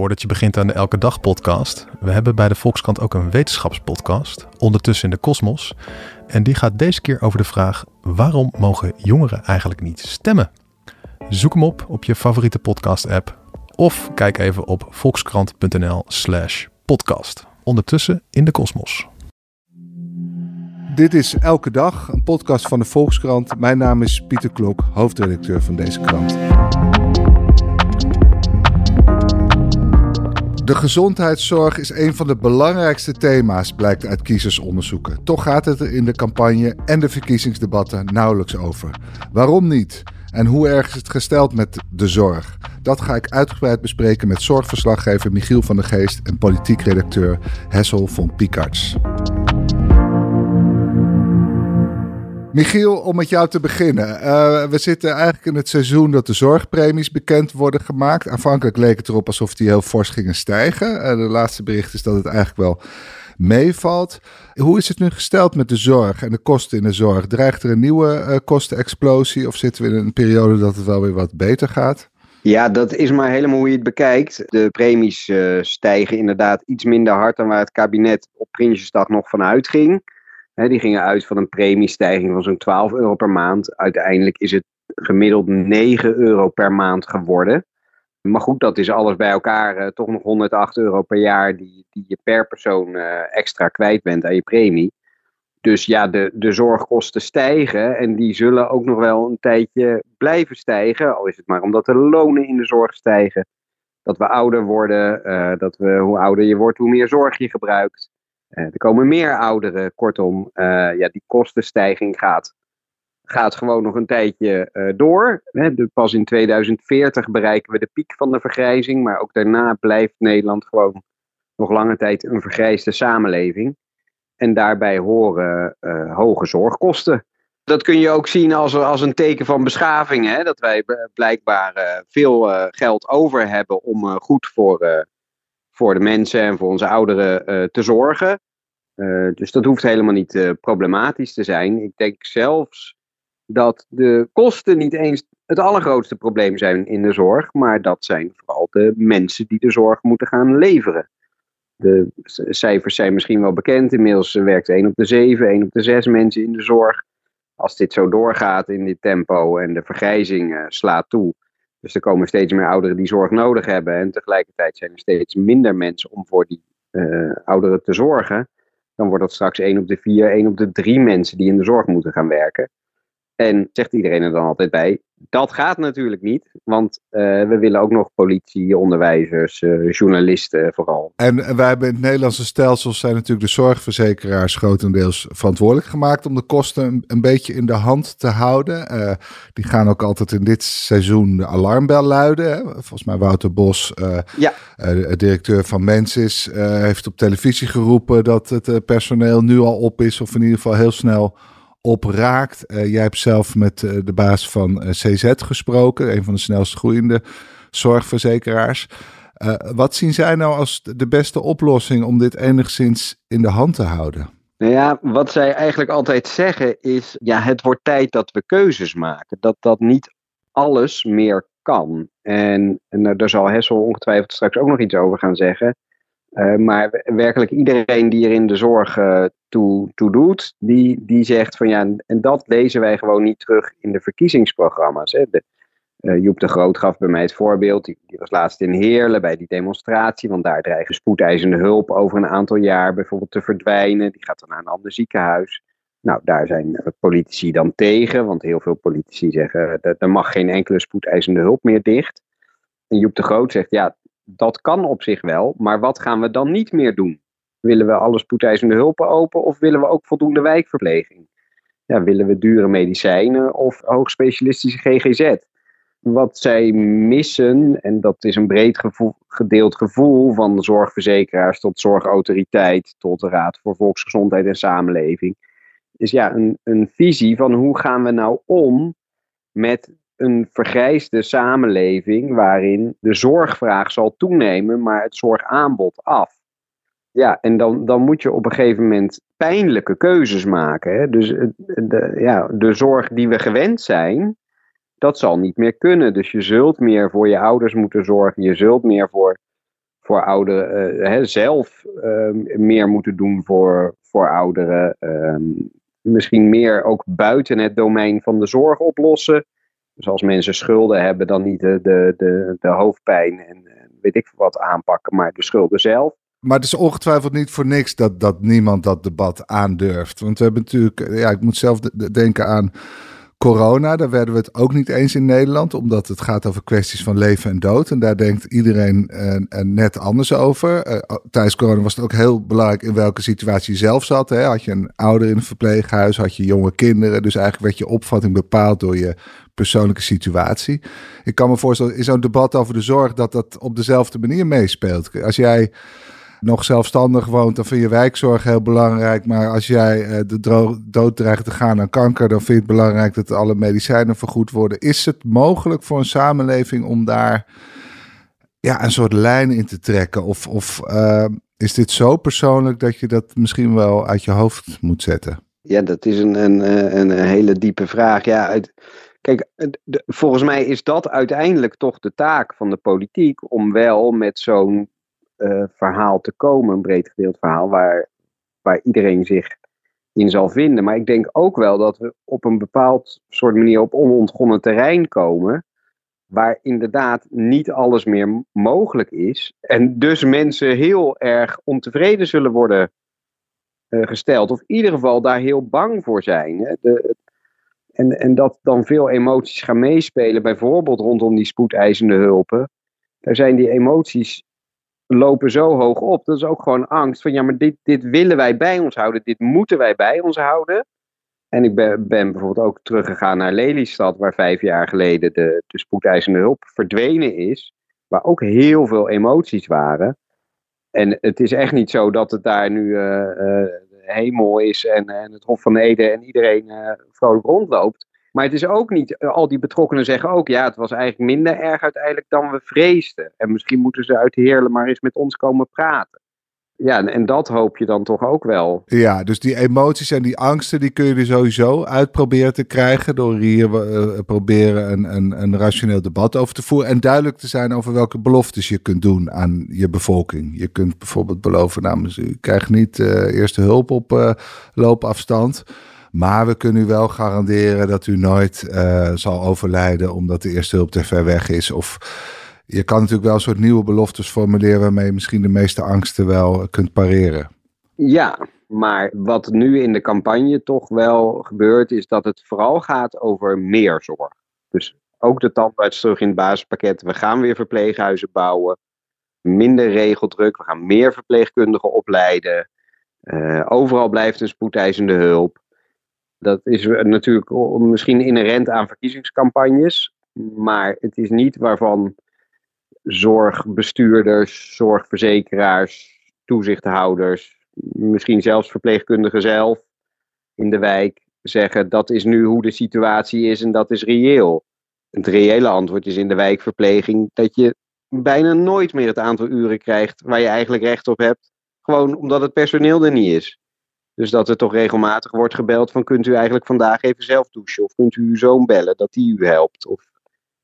Voordat je begint aan de Elke Dag podcast, we hebben bij de Volkskrant ook een wetenschapspodcast, ondertussen in de kosmos. En die gaat deze keer over de vraag: waarom mogen jongeren eigenlijk niet stemmen? Zoek hem op op je favoriete podcast-app of kijk even op volkskrant.nl/slash podcast. Ondertussen in de kosmos. Dit is Elke Dag, een podcast van de Volkskrant. Mijn naam is Pieter Klok, hoofdredacteur van deze krant. De gezondheidszorg is een van de belangrijkste thema's, blijkt uit kiezersonderzoeken. Toch gaat het er in de campagne en de verkiezingsdebatten nauwelijks over. Waarom niet? En hoe erg is het gesteld met de zorg? Dat ga ik uitgebreid bespreken met zorgverslaggever Michiel van der Geest en politiek redacteur Hessel van Piekarts. Michiel, om met jou te beginnen. Uh, we zitten eigenlijk in het seizoen dat de zorgpremies bekend worden gemaakt. Aanvankelijk leek het erop alsof die heel fors gingen stijgen. Uh, de laatste bericht is dat het eigenlijk wel meevalt. Hoe is het nu gesteld met de zorg en de kosten in de zorg? Dreigt er een nieuwe uh, kostenexplosie of zitten we in een periode dat het wel weer wat beter gaat? Ja, dat is maar helemaal hoe je het bekijkt. De premies stijgen inderdaad iets minder hard dan waar het kabinet op Prinsjesdag nog van uitging. Die gingen uit van een premiestijging van zo'n 12 euro per maand. Uiteindelijk is het gemiddeld 9 euro per maand geworden. Maar goed, dat is alles bij elkaar uh, toch nog 108 euro per jaar die, die je per persoon uh, extra kwijt bent aan je premie. Dus ja, de, de zorgkosten stijgen en die zullen ook nog wel een tijdje blijven stijgen. Al is het maar omdat de lonen in de zorg stijgen. Dat we ouder worden, uh, dat we, hoe ouder je wordt, hoe meer zorg je gebruikt. Er komen meer ouderen. Kortom, ja, die kostenstijging gaat gaat gewoon nog een tijdje uh, door. Pas in 2040 bereiken we de piek van de vergrijzing, maar ook daarna blijft Nederland gewoon nog lange tijd een vergrijsde samenleving. En daarbij horen hoge zorgkosten. Dat kun je ook zien als, als een teken van beschaving. Hè? Dat wij blijkbaar veel geld over hebben om goed voor, voor de mensen en voor onze ouderen te zorgen. Dus dat hoeft helemaal niet problematisch te zijn. Ik denk zelfs dat de kosten niet eens het allergrootste probleem zijn in de zorg, maar dat zijn vooral de mensen die de zorg moeten gaan leveren. De cijfers zijn misschien wel bekend. Inmiddels werkt 1 op de 7, 1 op de 6 mensen in de zorg. Als dit zo doorgaat in dit tempo en de vergrijzing slaat toe. Dus er komen steeds meer ouderen die zorg nodig hebben. En tegelijkertijd zijn er steeds minder mensen om voor die ouderen te zorgen. Dan wordt dat straks 1 op de 4, 1 op de 3 mensen die in de zorg moeten gaan werken. En zegt iedereen er dan altijd bij, dat gaat natuurlijk niet, want uh, we willen ook nog politie, onderwijzers, uh, journalisten vooral. En wij hebben in het Nederlandse stelsel zijn natuurlijk de zorgverzekeraars grotendeels verantwoordelijk gemaakt om de kosten een, een beetje in de hand te houden. Uh, die gaan ook altijd in dit seizoen de alarmbel luiden. Hè? Volgens mij Wouter Bos, ja. directeur van Mensis, heeft op televisie geroepen dat het personeel nu al op is, of in ieder geval heel snel opraakt. Uh, jij hebt zelf met uh, de baas van eh, CZ gesproken, een van de snelst groeiende zorgverzekeraars. wat zien zij nou als de beste oplossing om dit enigszins in de hand te houden? Nou ja, wat zij eigenlijk altijd zeggen is, ja, het wordt tijd dat we keuzes maken. Dat dat niet alles meer kan. En, en daar zal Hessel ongetwijfeld straks ook nog iets over gaan zeggen. Uh, maar werkelijk iedereen die er in de zorg uh, toe, toe doet, die, die zegt van ja, en dat lezen wij gewoon niet terug in de verkiezingsprogramma's. Hè. De, uh, Joep de Groot gaf bij mij het voorbeeld, die, was laatst in Heerlen bij die demonstratie, want daar dreigen spoedeisende hulp over een aantal jaar bijvoorbeeld te verdwijnen. Die gaat dan naar een ander ziekenhuis. Nou, daar zijn politici dan tegen, want heel veel politici zeggen dat er mag geen enkele spoedeisende hulp meer dicht. En Joep de Groot zegt ja, dat kan op zich wel, maar wat gaan we dan niet meer doen? Willen we alle spoedeisende hulpen open of willen we ook voldoende wijkverpleging? Ja, willen we dure medicijnen of hoogspecialistische GGZ? Wat zij missen, en dat is een breed gedeeld gevoel van zorgverzekeraars tot zorgautoriteit, tot de Raad voor Volksgezondheid en Samenleving, is ja een, een visie van hoe gaan we nou om met een vergrijsde samenleving waarin de zorgvraag zal toenemen, maar het zorgaanbod af. Ja, en dan, dan moet je op een gegeven moment pijnlijke keuzes maken. Hè? Dus de, ja, de zorg die we gewend zijn, dat zal niet meer kunnen. Dus je zult meer voor je ouders moeten zorgen. Je zult meer voor voor ouderen hè, zelf ehm, meer moeten doen voor, voor ouderen. Ehm, misschien meer ook buiten het domein van de zorg oplossen. Dus als mensen schulden hebben, dan niet de, de, de, de hoofdpijn en weet ik wat aanpakken, maar de schulden zelf. Maar het is ongetwijfeld niet voor niks dat, dat niemand dat debat aandurft. Want we hebben natuurlijk, ja, ik moet zelf denken aan corona. Daar werden we het ook niet eens in Nederland, omdat het gaat over kwesties van leven en dood. En daar denkt iedereen uh, net anders over. Uh, tijdens corona was het ook heel belangrijk in welke situatie je zelf zat. Hè? Had je een ouder in een verpleeghuis, had je jonge kinderen. Dus eigenlijk werd je opvatting bepaald door je persoonlijke situatie. Ik kan me voorstellen, in zo'n debat over de zorg, dat dat op dezelfde manier meespeelt. Als jij nog zelfstandig woont, dan vind je wijkzorg heel belangrijk. Maar als jij uh, de dood dreigt te gaan aan kanker, dan vind je het belangrijk dat alle medicijnen vergoed worden. Is het mogelijk voor een samenleving om daar ja, een soort lijn in te trekken? Of, of uh, is dit zo persoonlijk dat je dat misschien wel uit je hoofd moet zetten? Ja, dat is een, een, een hele diepe vraag. Ja, kijk, volgens mij is dat uiteindelijk toch de taak van de politiek om wel met zo'n uh, verhaal te komen, een breed gedeeld verhaal, waar, waar iedereen zich in zal vinden. Maar ik denk ook wel dat we op een bepaald soort manier op onontgonnen terrein komen, waar inderdaad niet alles meer mogelijk is. En dus mensen heel erg ontevreden zullen worden uh, gesteld, of in ieder geval daar heel bang voor zijn. Hè. De, en, en dat dan veel emoties gaan meespelen, bijvoorbeeld rondom die spoedeisende hulpen. Daar zijn die emoties lopen zo hoog op. Dat is ook gewoon angst van ja, maar dit, dit willen wij bij ons houden. Dit moeten wij bij ons houden. En ik ben, ben bijvoorbeeld ook teruggegaan naar Lelystad, waar vijf jaar geleden de, de spoedeisende hulp verdwenen is. Waar ook heel veel emoties waren. En het is echt niet zo dat het daar nu uh, hemel is en, en het Hof van Ede en iedereen uh, vrolijk rondloopt. Maar het is ook niet, eh, al die betrokkenen zeggen ook, ja, het was eigenlijk minder erg uiteindelijk dan we vreesden. En misschien moeten ze uit Heerlen maar eens met ons komen praten. Ja, en, dat hoop je dan toch ook wel. Ja, dus die emoties en die angsten, die kun je er sowieso uitproberen te krijgen. Door hier uh, proberen een, een, een rationeel debat over te voeren. En duidelijk te zijn over welke beloftes je kunt doen aan je bevolking. Je kunt bijvoorbeeld beloven, namens u krijgt niet uh, eerste hulp op loopafstand. Maar we kunnen u wel garanderen dat u nooit uh, zal overlijden omdat de eerste hulp te ver weg is. Of je kan natuurlijk wel een soort nieuwe beloftes formuleren waarmee je misschien de meeste angsten wel kunt pareren. Ja, maar wat nu in de campagne toch wel gebeurt, is dat het vooral gaat over meer zorg. Dus ook de tandarts terug in het basispakket. We gaan weer verpleeghuizen bouwen. Minder regeldruk. We gaan meer verpleegkundigen opleiden. Uh, overal blijft een spoedeisende hulp. Dat is natuurlijk misschien inherent aan verkiezingscampagnes, maar het is niet waarvan zorgbestuurders, zorgverzekeraars, toezichthouders, misschien zelfs verpleegkundigen zelf in de wijk zeggen dat is nu hoe de situatie is en dat is reëel. Het reële antwoord is in de wijkverpleging dat je bijna nooit meer het aantal uren krijgt waar je eigenlijk recht op hebt, gewoon omdat het personeel er niet is. Dus dat er toch regelmatig wordt gebeld van kunt u eigenlijk vandaag even zelf douchen of kunt u uw zoon bellen dat die u helpt. Of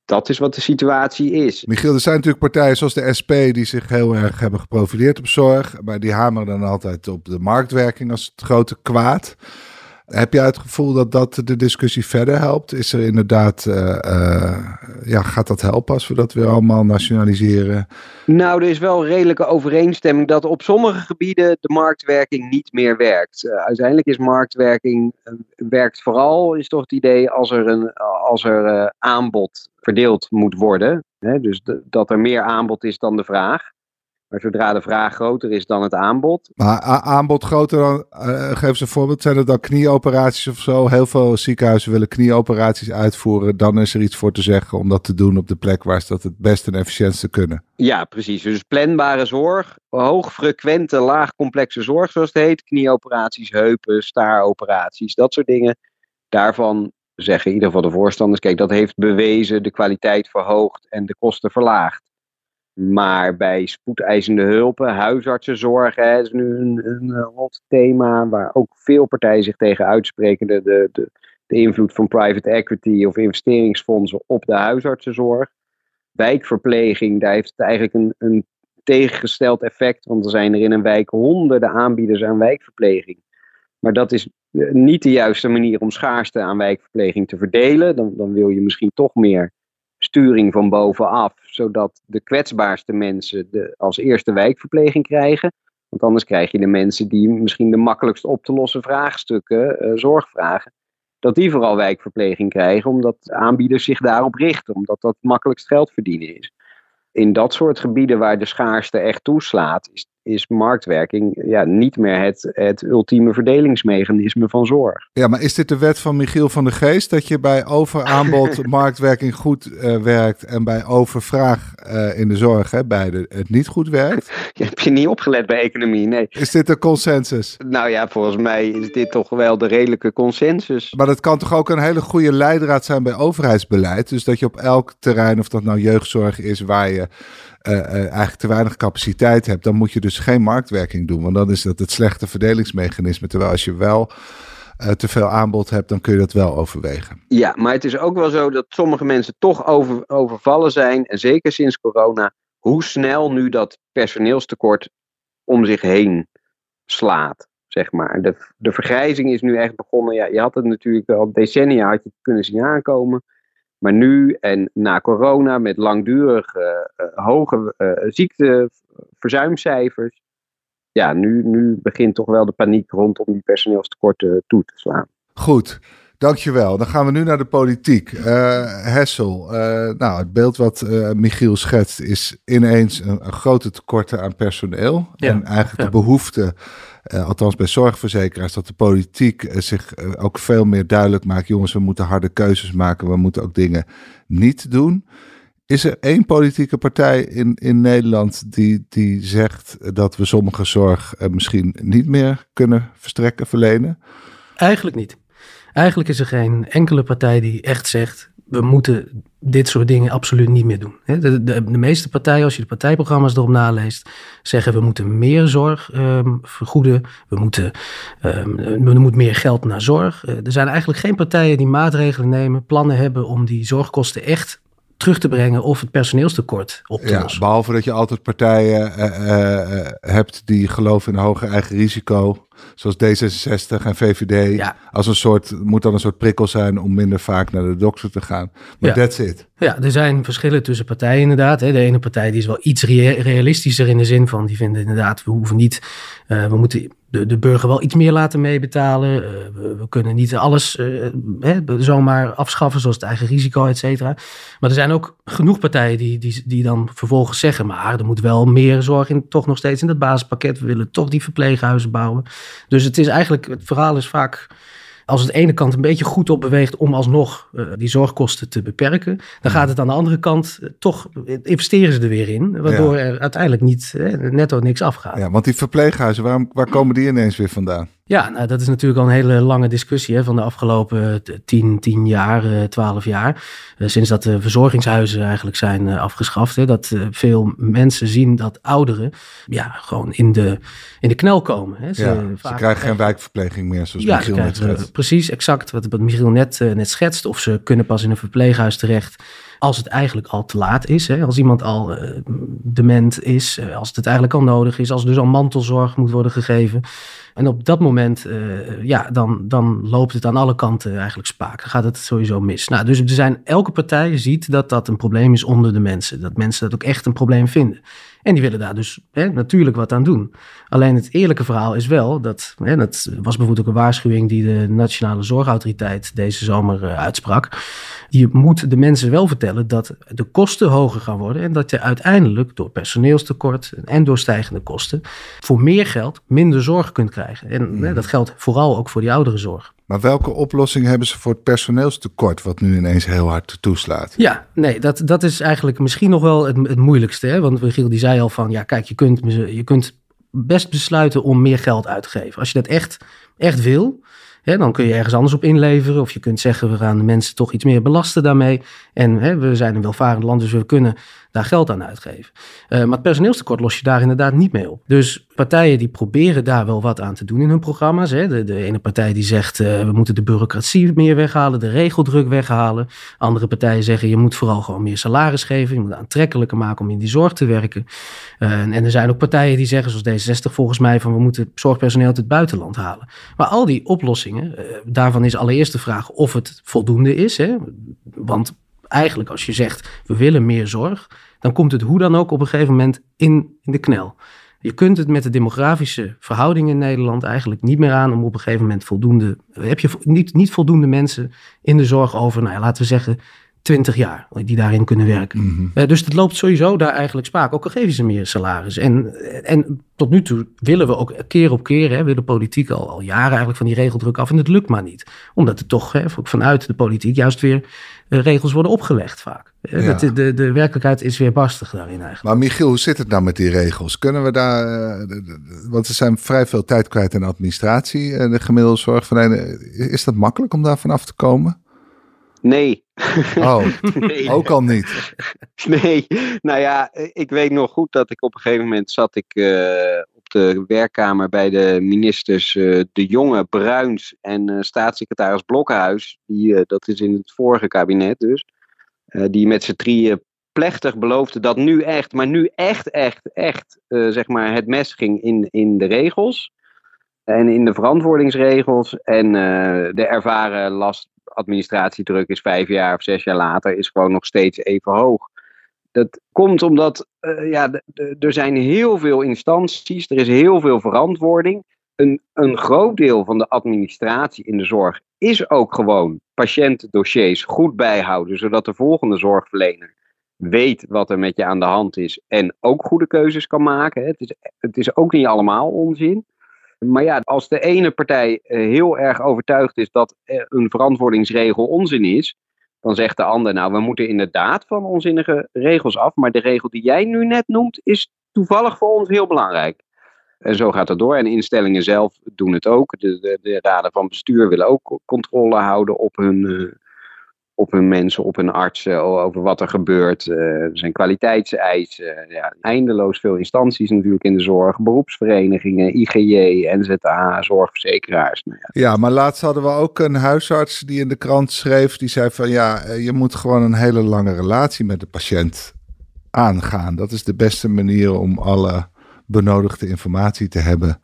dat is wat de situatie is. Michiel, er zijn natuurlijk partijen zoals de SP die zich heel erg hebben geprofileerd op zorg. Maar die hameren dan altijd op de marktwerking als het grote kwaad. Heb jij het gevoel dat dat de discussie verder helpt? Is er inderdaad, uh, uh, ja, gaat dat helpen als we dat weer allemaal nationaliseren? Nou, er is wel redelijke overeenstemming dat op sommige gebieden de marktwerking niet meer werkt. Uh, uiteindelijk is marktwerking, werkt vooral, is toch het idee, als er, een, als er aanbod verdeeld moet worden. Hè? Dus dat er meer aanbod is dan de vraag. Maar zodra de vraag groter is dan het aanbod. Maar aanbod groter dan, uh, geef ze een voorbeeld, zijn er dan knieoperaties of zo? Heel veel ziekenhuizen willen knieoperaties uitvoeren. Dan is er iets voor te zeggen om dat te doen op de plek waar ze dat het best en efficiëntste kunnen. Ja, precies. Dus planbare zorg, hoogfrequente, laagcomplexe zorg zoals het heet. Knieoperaties, heupen, staaroperaties, dat soort dingen. Daarvan zeggen in ieder geval de voorstanders, kijk, dat heeft bewezen de kwaliteit verhoogd en de kosten verlaagd. Maar bij spoedeisende hulpen, huisartsenzorg, hè, is nu een, een hot thema waar ook veel partijen zich tegen uitspreken. De, de, de, de invloed van private equity of investeringsfondsen op de huisartsenzorg. Wijkverpleging, daar heeft het eigenlijk een, een tegengesteld effect, want er zijn er in een wijk honderden aanbieders aan wijkverpleging. Maar dat is eh, niet de juiste manier om schaarste aan wijkverpleging te verdelen. Dan, dan wil je misschien toch meer sturing van bovenaf, zodat de kwetsbaarste mensen de, als eerste wijkverpleging krijgen. Want anders krijg je de mensen die misschien de makkelijkst op te lossen vraagstukken, uh, zorgvragen, dat die vooral wijkverpleging krijgen, omdat aanbieders zich daarop richten, omdat dat makkelijkst geld verdienen is. In dat soort gebieden waar de schaarste echt toeslaat, is, is marktwerking ja, niet meer het, het ultieme verdelingsmechanisme van zorg. Ja, maar is dit de wet van Michiel van der Geest dat je bij overaanbod marktwerking goed uh, werkt en bij overvraag uh, in de zorg hè, beide het niet goed werkt? Je hebt je niet opgelet bij economie, nee. Is dit de consensus? Nou ja, volgens mij is dit toch wel de redelijke consensus. Maar dat kan toch ook een hele goede leidraad zijn bij overheidsbeleid? Dus dat je op elk terrein, of dat nou jeugdzorg is, waar je eigenlijk te weinig capaciteit hebt, dan moet je dus geen marktwerking doen. Want dan is dat het slechte verdelingsmechanisme. Terwijl als je wel uh, te veel aanbod hebt, dan kun je dat wel overwegen. Ja, maar het is ook wel zo dat sommige mensen toch over, overvallen zijn. En zeker sinds corona, hoe snel nu dat personeelstekort om zich heen slaat. Zeg maar. de, de vergrijzing is nu echt begonnen. Ja, je had het natuurlijk al decennia had je kunnen zien aankomen. Maar nu en na corona met langdurige uh, hoge uh, ziekteverzuimcijfers. Ja, nu, nu begint toch wel de paniek rondom die personeelstekorten toe te slaan. Goed, dankjewel. Dan gaan we nu naar de politiek. Uh, Hessel, nou, het beeld wat Michiel schetst is ineens een, een grote tekorten aan personeel. Ja, en eigenlijk ja. de behoefte uh, althans bij zorgverzekeraars, dat de politiek uh, zich uh, ook veel meer duidelijk maakt. Jongens, we moeten harde keuzes maken. We moeten ook dingen niet doen. Is er één politieke partij in, in Nederland die, die zegt dat we sommige zorg misschien niet meer kunnen verstrekken, verlenen? Eigenlijk niet. Eigenlijk is er geen enkele partij die echt zegt: we moeten dit soort dingen absoluut niet meer doen. De, de, de, meeste partijen, als je de partijprogramma's erop naleest, zeggen we moeten meer zorg um, vergoeden. We moeten, um, er moet meer geld naar zorg. Uh, er zijn eigenlijk geen partijen die maatregelen nemen, plannen hebben om die zorgkosten echt terug te brengen of het personeelstekort op te ja, lossen. Behalve dat je altijd partijen uh, uh, hebt die geloven in een hoger eigen risico. Zoals D66 en VVD. Ja. Als een soort, moet dan een soort prikkel zijn om minder vaak naar de dokter te gaan. Maar ja. that's it. Ja, er zijn verschillen tussen partijen inderdaad. De ene partij die is wel iets realistischer in de zin van, die vinden inderdaad, we hoeven niet, uh, we moeten de, de burger wel iets meer laten meebetalen. Uh, we, we, kunnen niet alles uh, hè, zomaar afschaffen, zoals het eigen risico, et cetera. Maar er zijn ook genoeg partijen die, die, die dan vervolgens zeggen, maar er moet wel meer zorg in, toch nog steeds in het basispakket. We willen toch die verpleeghuizen bouwen. Dus het is eigenlijk, het verhaal is vaak als het ene kant een beetje goed op beweegt om alsnog uh, die zorgkosten te beperken, dan gaat het aan de andere kant uh, toch investeren ze er weer in, waardoor ja. er uiteindelijk niet uh, netto niks afgaat. Ja, want die verpleeghuizen, waar, waar komen die ineens weer vandaan? Ja, nou, dat is natuurlijk al een hele lange discussie hè, van de afgelopen 10, 10 jaar, 12 jaar. Uh, sinds dat de verzorgingshuizen eigenlijk zijn afgeschaft. Hè, dat veel mensen zien dat ouderen ja, gewoon in de, in de knel komen. Hè. Ze, ja, ze krijgen geen wijkverpleging meer, zoals ja, Michiel net schetst. Precies, exact wat, wat Michiel net, net schetst. Of ze kunnen pas in een verpleeghuis terecht als het eigenlijk al te laat is. Hè? Als iemand al uh, dement is, uh, als het eigenlijk al nodig is, als er dus al mantelzorg moet worden gegeven. En op dat moment, uh, ja, dan, dan loopt het aan alle kanten eigenlijk spaak. Dan gaat het sowieso mis. Nou, dus er zijn, elke partij ziet dat dat een probleem is onder de mensen. Dat mensen dat ook echt een probleem vinden. En die willen daar dus hè, natuurlijk wat aan doen. Alleen het eerlijke verhaal is wel dat, hè, dat was bijvoorbeeld ook een waarschuwing die de Nationale Zorgautoriteit deze zomer uh, uitsprak. Je moet de mensen wel vertellen dat de kosten hoger gaan worden en dat je uiteindelijk door personeelstekort en door stijgende kosten voor meer geld minder zorg kunt krijgen. En mm. hè, dat geldt vooral ook voor die ouderenzorg. Maar welke oplossing hebben ze voor het personeelstekort, wat nu ineens heel hard toeslaat? Ja, nee, dat, dat is eigenlijk misschien nog wel het, moeilijkste. Hè? Want Michiel die zei al van, ja kijk, je kunt, je kunt best besluiten om meer geld uit te geven. Als je dat echt, echt wil, hè, dan kun je ergens anders op inleveren. Of je kunt zeggen, we gaan de mensen toch iets meer belasten daarmee. En hè, we zijn een welvarend land, dus we kunnen daar geld aan uitgeven. Uh, maar het personeelstekort los je daar inderdaad niet mee op. Dus partijen die proberen daar wel wat aan te doen in hun programma's. Hè. De, de ene partij die zegt uh, we moeten de bureaucratie meer weghalen, de regeldruk weghalen. Andere partijen zeggen je moet vooral gewoon meer salaris geven. Je moet aantrekkelijker maken om in die zorg te werken. En, en, er zijn ook partijen die zeggen, zoals D66 volgens mij, van we moeten zorgpersoneel uit het buitenland halen. Maar al die oplossingen, daarvan is allereerst de vraag of het voldoende is. Hè. Want eigenlijk als je zegt we willen meer zorg, dan komt het hoe dan ook op een gegeven moment in, in de knel. Je kunt het met de demografische verhoudingen in Nederland eigenlijk niet meer aan om op een gegeven moment voldoende. Heb je niet, niet voldoende mensen in de zorg over, nou ja, laten we zeggen, 20 jaar die daarin kunnen werken. Mm dus het loopt sowieso daar eigenlijk spaak. Ook al geven ze meer salaris. En, en tot nu toe willen we ook keer op keer, hè, willen politiek al, al jaren eigenlijk van die regeldruk af. En het lukt maar niet. Omdat er toch hè, vanuit de politiek juist weer uh, regels worden opgelegd vaak. Eh, de, de, de, werkelijkheid is weer barstig daarin eigenlijk. Maar Michiel, hoe zit het nou met die regels? Kunnen we daar, want er zijn vrij veel tijd kwijt in administratie, de gemiddelde zorgverlener. Is dat makkelijk om daar vanaf te komen? Nee. Oh, nee. ook al niet. Nee, nou ja, ik weet nog goed dat ik op een gegeven moment zat ik uh, op de werkkamer bij de ministers uh, De Jonge, Bruins en uh, staatssecretaris Blokhuis. Die, dat is in het vorige kabinet dus. die met z'n drieën plechtig beloofde dat nu echt, maar nu echt, echt, echt, zeg maar, het mes ging in, in de regels. En in de verantwoordingsregels en de ervaren last administratiedruk is vijf jaar of zes jaar later, is gewoon nog steeds even hoog. Dat komt omdat uh, ja, er zijn heel veel instanties, er is heel veel verantwoording. Een, een groot deel van de administratie in de zorg is ook gewoon patiëntendossiers goed bijhouden, zodat de volgende zorgverlener weet wat er met je aan de hand is en ook goede keuzes kan maken. Het is, het is ook niet allemaal onzin. Maar ja, als de ene partij eh, heel erg overtuigd is dat een verantwoordingsregel onzin is, dan zegt de ander, nou, we moeten inderdaad van onzinnige regels af, maar de regel die jij nu net noemt is toevallig voor ons heel belangrijk. En zo gaat het door. En instellingen zelf doen het ook. De, de, de raden van bestuur willen ook controle houden op hun, uh, op hun mensen, op hun artsen, over wat er gebeurt. Uh, er zijn kwaliteitseisen, ja, eindeloos veel instanties natuurlijk in de zorg, beroepsverenigingen, IGJ, NZA, zorgverzekeraars. Nou ja. ja, maar laatst hadden we ook een huisarts die in de krant schreef, die zei van ja, eh, je moet gewoon een hele lange relatie met de patiënt aangaan. Dat is de beste manier om alle benodigde informatie te hebben.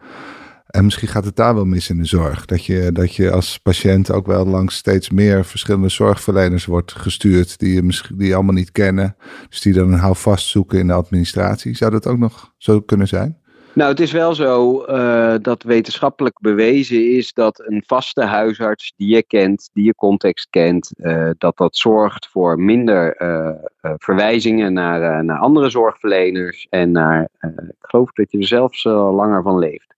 En misschien gaat het daar wel mis in de zorg. Dat je, dat je als patiënt ook wel langs steeds meer verschillende zorgverleners wordt gestuurd. Die je, misschien, die allemaal niet kennen. Dus die dan een houvast zoeken in de administratie. Zou dat ook nog zo kunnen zijn? Nou, het is wel zo uh, dat wetenschappelijk bewezen is dat een vaste huisarts die je kent, die je context kent, uh, dat dat zorgt voor minder uh, verwijzingen naar, naar andere zorgverleners en naar, ik geloof dat je er zelfs langer van leeft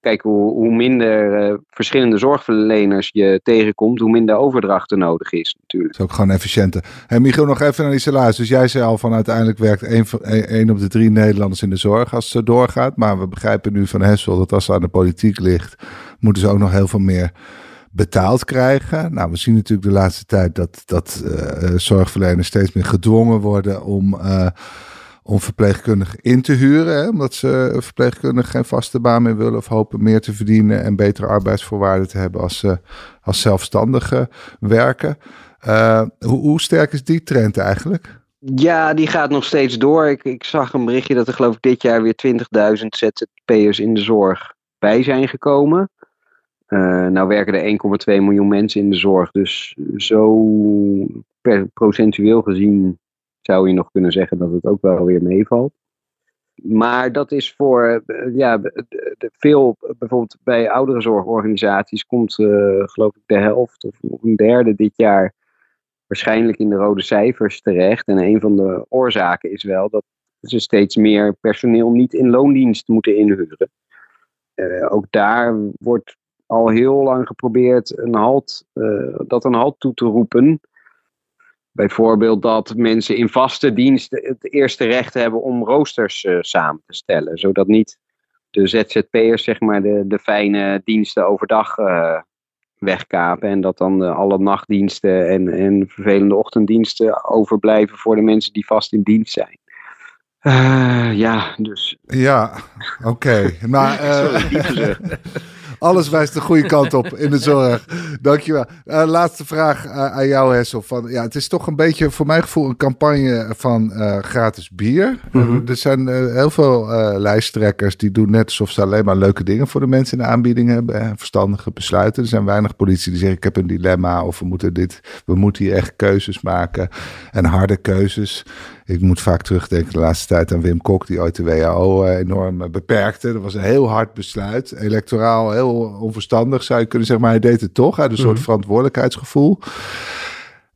kijk, hoe, hoe minder uh, verschillende zorgverleners je tegenkomt, hoe minder overdracht er nodig is natuurlijk. Dat is ook gewoon efficiënter. Hey, Michiel, nog even naar die salaris. Dus jij zei al van uiteindelijk werkt één op de drie Nederlanders in de zorg als het doorgaat. Maar we begrijpen nu van Hessel dat als ze aan de politiek ligt, moeten ze ook nog heel veel meer betaald krijgen. Nou, we zien natuurlijk de laatste tijd dat, dat uh, zorgverleners steeds meer gedwongen worden om... om verpleegkundigen in te huren. Omdat ze verpleegkundigen geen vaste baan meer willen of hopen meer te verdienen en betere arbeidsvoorwaarden te hebben als ze als zelfstandigen werken. Uh, hoe, hoe sterk is die trend eigenlijk? Ja, die gaat nog steeds door. Ik, ik zag een berichtje dat er geloof ik dit jaar weer 20.000 ZZP'ers in de zorg bij zijn gekomen. Uh, nou werken er 1,2 miljoen mensen in de zorg. Dus zo per procentueel gezien zou je nog kunnen zeggen dat het ook wel weer meevalt. Maar dat is voor eh, ja, veel, bijvoorbeeld bij oudere zorgorganisaties komt uh, geloof ik de helft of een derde dit jaar waarschijnlijk in de rode cijfers terecht. En een van de oorzaken is wel dat ze steeds meer personeel niet in loondienst moeten inhuren. Uh, ook daar wordt al heel lang geprobeerd een halt, dat een halt toe te roepen. Bijvoorbeeld dat mensen in vaste dienst het eerste recht hebben om roosters uh, samen te stellen. Zodat niet de ZZP'ers zeg maar de, de fijne diensten overdag uh, wegkapen. En dat dan alle nachtdiensten en, en vervelende ochtenddiensten overblijven voor de mensen die vast in dienst zijn. ja, dus. Ja, oké. Maar. Alles wijst de goede kant op in de zorg. Dankjewel. Uh, laatste vraag uh, aan jou, Hessel. Van, ja, het is toch een beetje, voor mijn gevoel, een campagne van uh, gratis bier. Mm -hmm. er zijn heel veel lijsttrekkers die doen net alsof ze alleen maar leuke dingen voor de mensen in de aanbieding hebben. verstandige besluiten. Er zijn weinig politie die zeggen, ik heb een dilemma. Of we moeten dit, we moeten hier echt keuzes maken. En harde keuzes. Ik moet vaak terugdenken de laatste tijd aan Wim Kok, die ooit de WHO enorm beperkte. Dat was een heel hard besluit. Electoraal heel onverstandig zou je kunnen zeggen, maar hij deed het toch uit een soort verantwoordelijkheidsgevoel.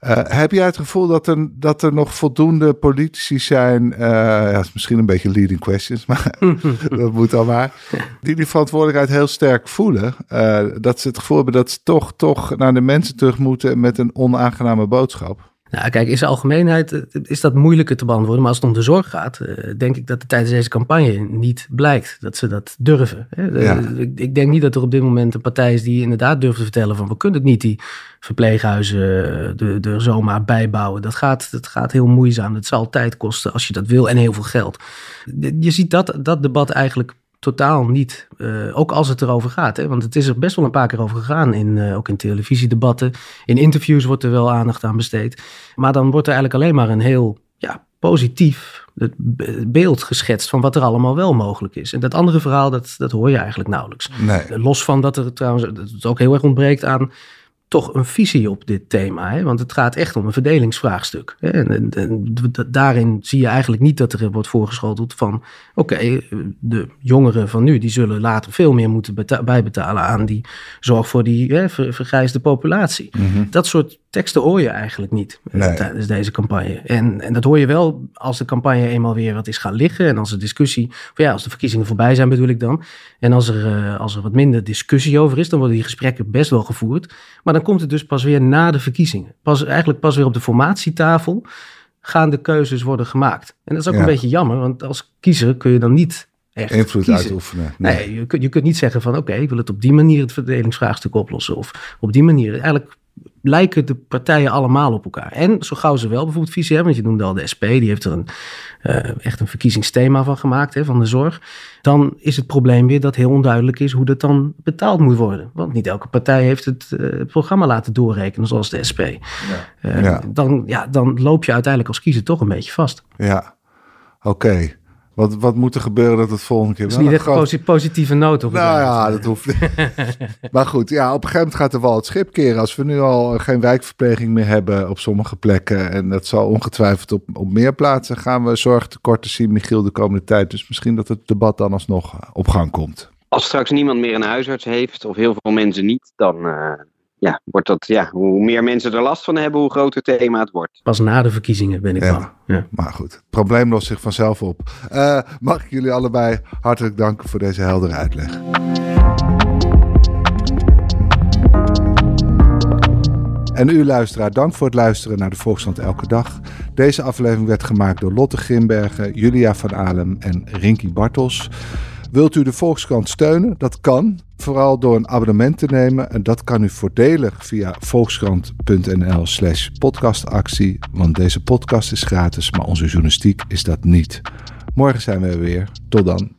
Uh, heb jij het gevoel dat er, dat er nog voldoende politici zijn, uh, ja, is misschien een beetje leading questions, maar dat moet dan maar, die die verantwoordelijkheid heel sterk voelen. Uh, dat ze het gevoel hebben dat ze toch, toch naar de mensen terug moeten met een onaangename boodschap? Nou, kijk, in zijn algemeenheid eh, is dat moeilijker te beantwoorden. Maar als het om de zorg gaat, eh, denk ik dat het tijdens deze campagne niet blijkt dat ze dat durven. Ik denk niet dat er op dit moment een partij is die inderdaad durft te vertellen van we kunnen het niet die verpleeghuizen er de zomaar bijbouwen. Dat gaat, dat gaat heel moeizaam. Het zal tijd kosten als je dat wil en heel veel geld. Je ziet dat, dat debat eigenlijk totaal niet. Uh, ook als het erover gaat. Hè? Want het is er best wel een paar keer over gegaan. In, uh, ook in televisiedebatten. In interviews wordt er wel aandacht aan besteed. Maar dan wordt er eigenlijk alleen maar een heel ja, positief beeld geschetst van wat er allemaal wel mogelijk is. En dat andere verhaal, dat, dat hoor je eigenlijk nauwelijks. Nee. Los van dat er trouwens dat het ook heel erg ontbreekt aan toch een visie op dit thema. Hè? Want het gaat echt om een verdelingsvraagstuk. Hè? En, en, daarin zie je eigenlijk niet dat er wordt voorgeschoteld van... oké, de jongeren van nu die zullen later veel meer moeten bijbetalen... aan die zorg voor die hè, vergrijsde populatie. Mhm. Dat soort teksten hoor je eigenlijk niet eh, nee. tijdens deze campagne. En, en dat hoor je wel als de campagne eenmaal weer wat is gaan liggen... en als de discussie, ja, als de verkiezingen voorbij zijn bedoel ik dan... en als er, uh, als er wat minder discussie over is... dan worden die gesprekken best wel gevoerd... maar dan komt het dus pas weer na de verkiezingen. Pas, eigenlijk pas weer op de formatietafel gaan de keuzes worden gemaakt. En dat is ook Ja. een beetje jammer, want als kiezer kun je dan niet echt Invloed kiezen. uitoefenen. Nee, je, kunt, je kunt niet zeggen van oké, ik wil het op die manier het verdelingsvraagstuk oplossen. Of op die manier. Eigenlijk lijken de partijen allemaal op elkaar. En zo gauw ze wel bijvoorbeeld visie hebben, want je noemde al de SP, die heeft er een, eh, echt een verkiezingsthema van gemaakt, hè, van de zorg. Dan is het probleem weer dat heel onduidelijk is hoe dat dan betaald moet worden. Want niet elke partij heeft het eh, programma laten doorrekenen, zoals de SP. Eh, Ja. Dan, ja, dan loop je uiteindelijk als kiezer toch een beetje vast. Ja, oké. Wat, wat moet er gebeuren dat het volgende keer Dat is niet een echt een groot- positieve noot op Nou ja, dat hoeft niet. maar goed, ja, op een gegeven moment gaat er wel het schip keren. Als we nu al geen wijkverpleging meer hebben op sommige plekken. En dat zal ongetwijfeld op, op meer plaatsen gaan we zorgtekorten zien, Michiel, de komende tijd. Dus misschien dat het debat dan alsnog op gang komt. Als straks niemand meer een huisarts heeft, of heel veel mensen niet, dan eh, ja, wordt dat, ja, hoe meer mensen er last van hebben, hoe groter het thema het wordt. Pas na de verkiezingen ben ik Ja. bang. Ja. Maar goed, het probleem lost zich vanzelf op. Eh, mag ik jullie allebei hartelijk danken voor deze heldere uitleg. En u luisteraar, dank voor het luisteren naar de Volkskrant Elke Dag. Deze aflevering werd gemaakt door Lotte Grimbergen, Julia van Alem en Rinky Bartels. Wilt u de Volkskrant steunen? Dat kan, vooral door een abonnement te nemen. En dat kan u voordelig via volkskrant.nl slash podcastactie. Want deze podcast is gratis, maar onze journalistiek is dat niet. Morgen zijn we er weer. Tot dan.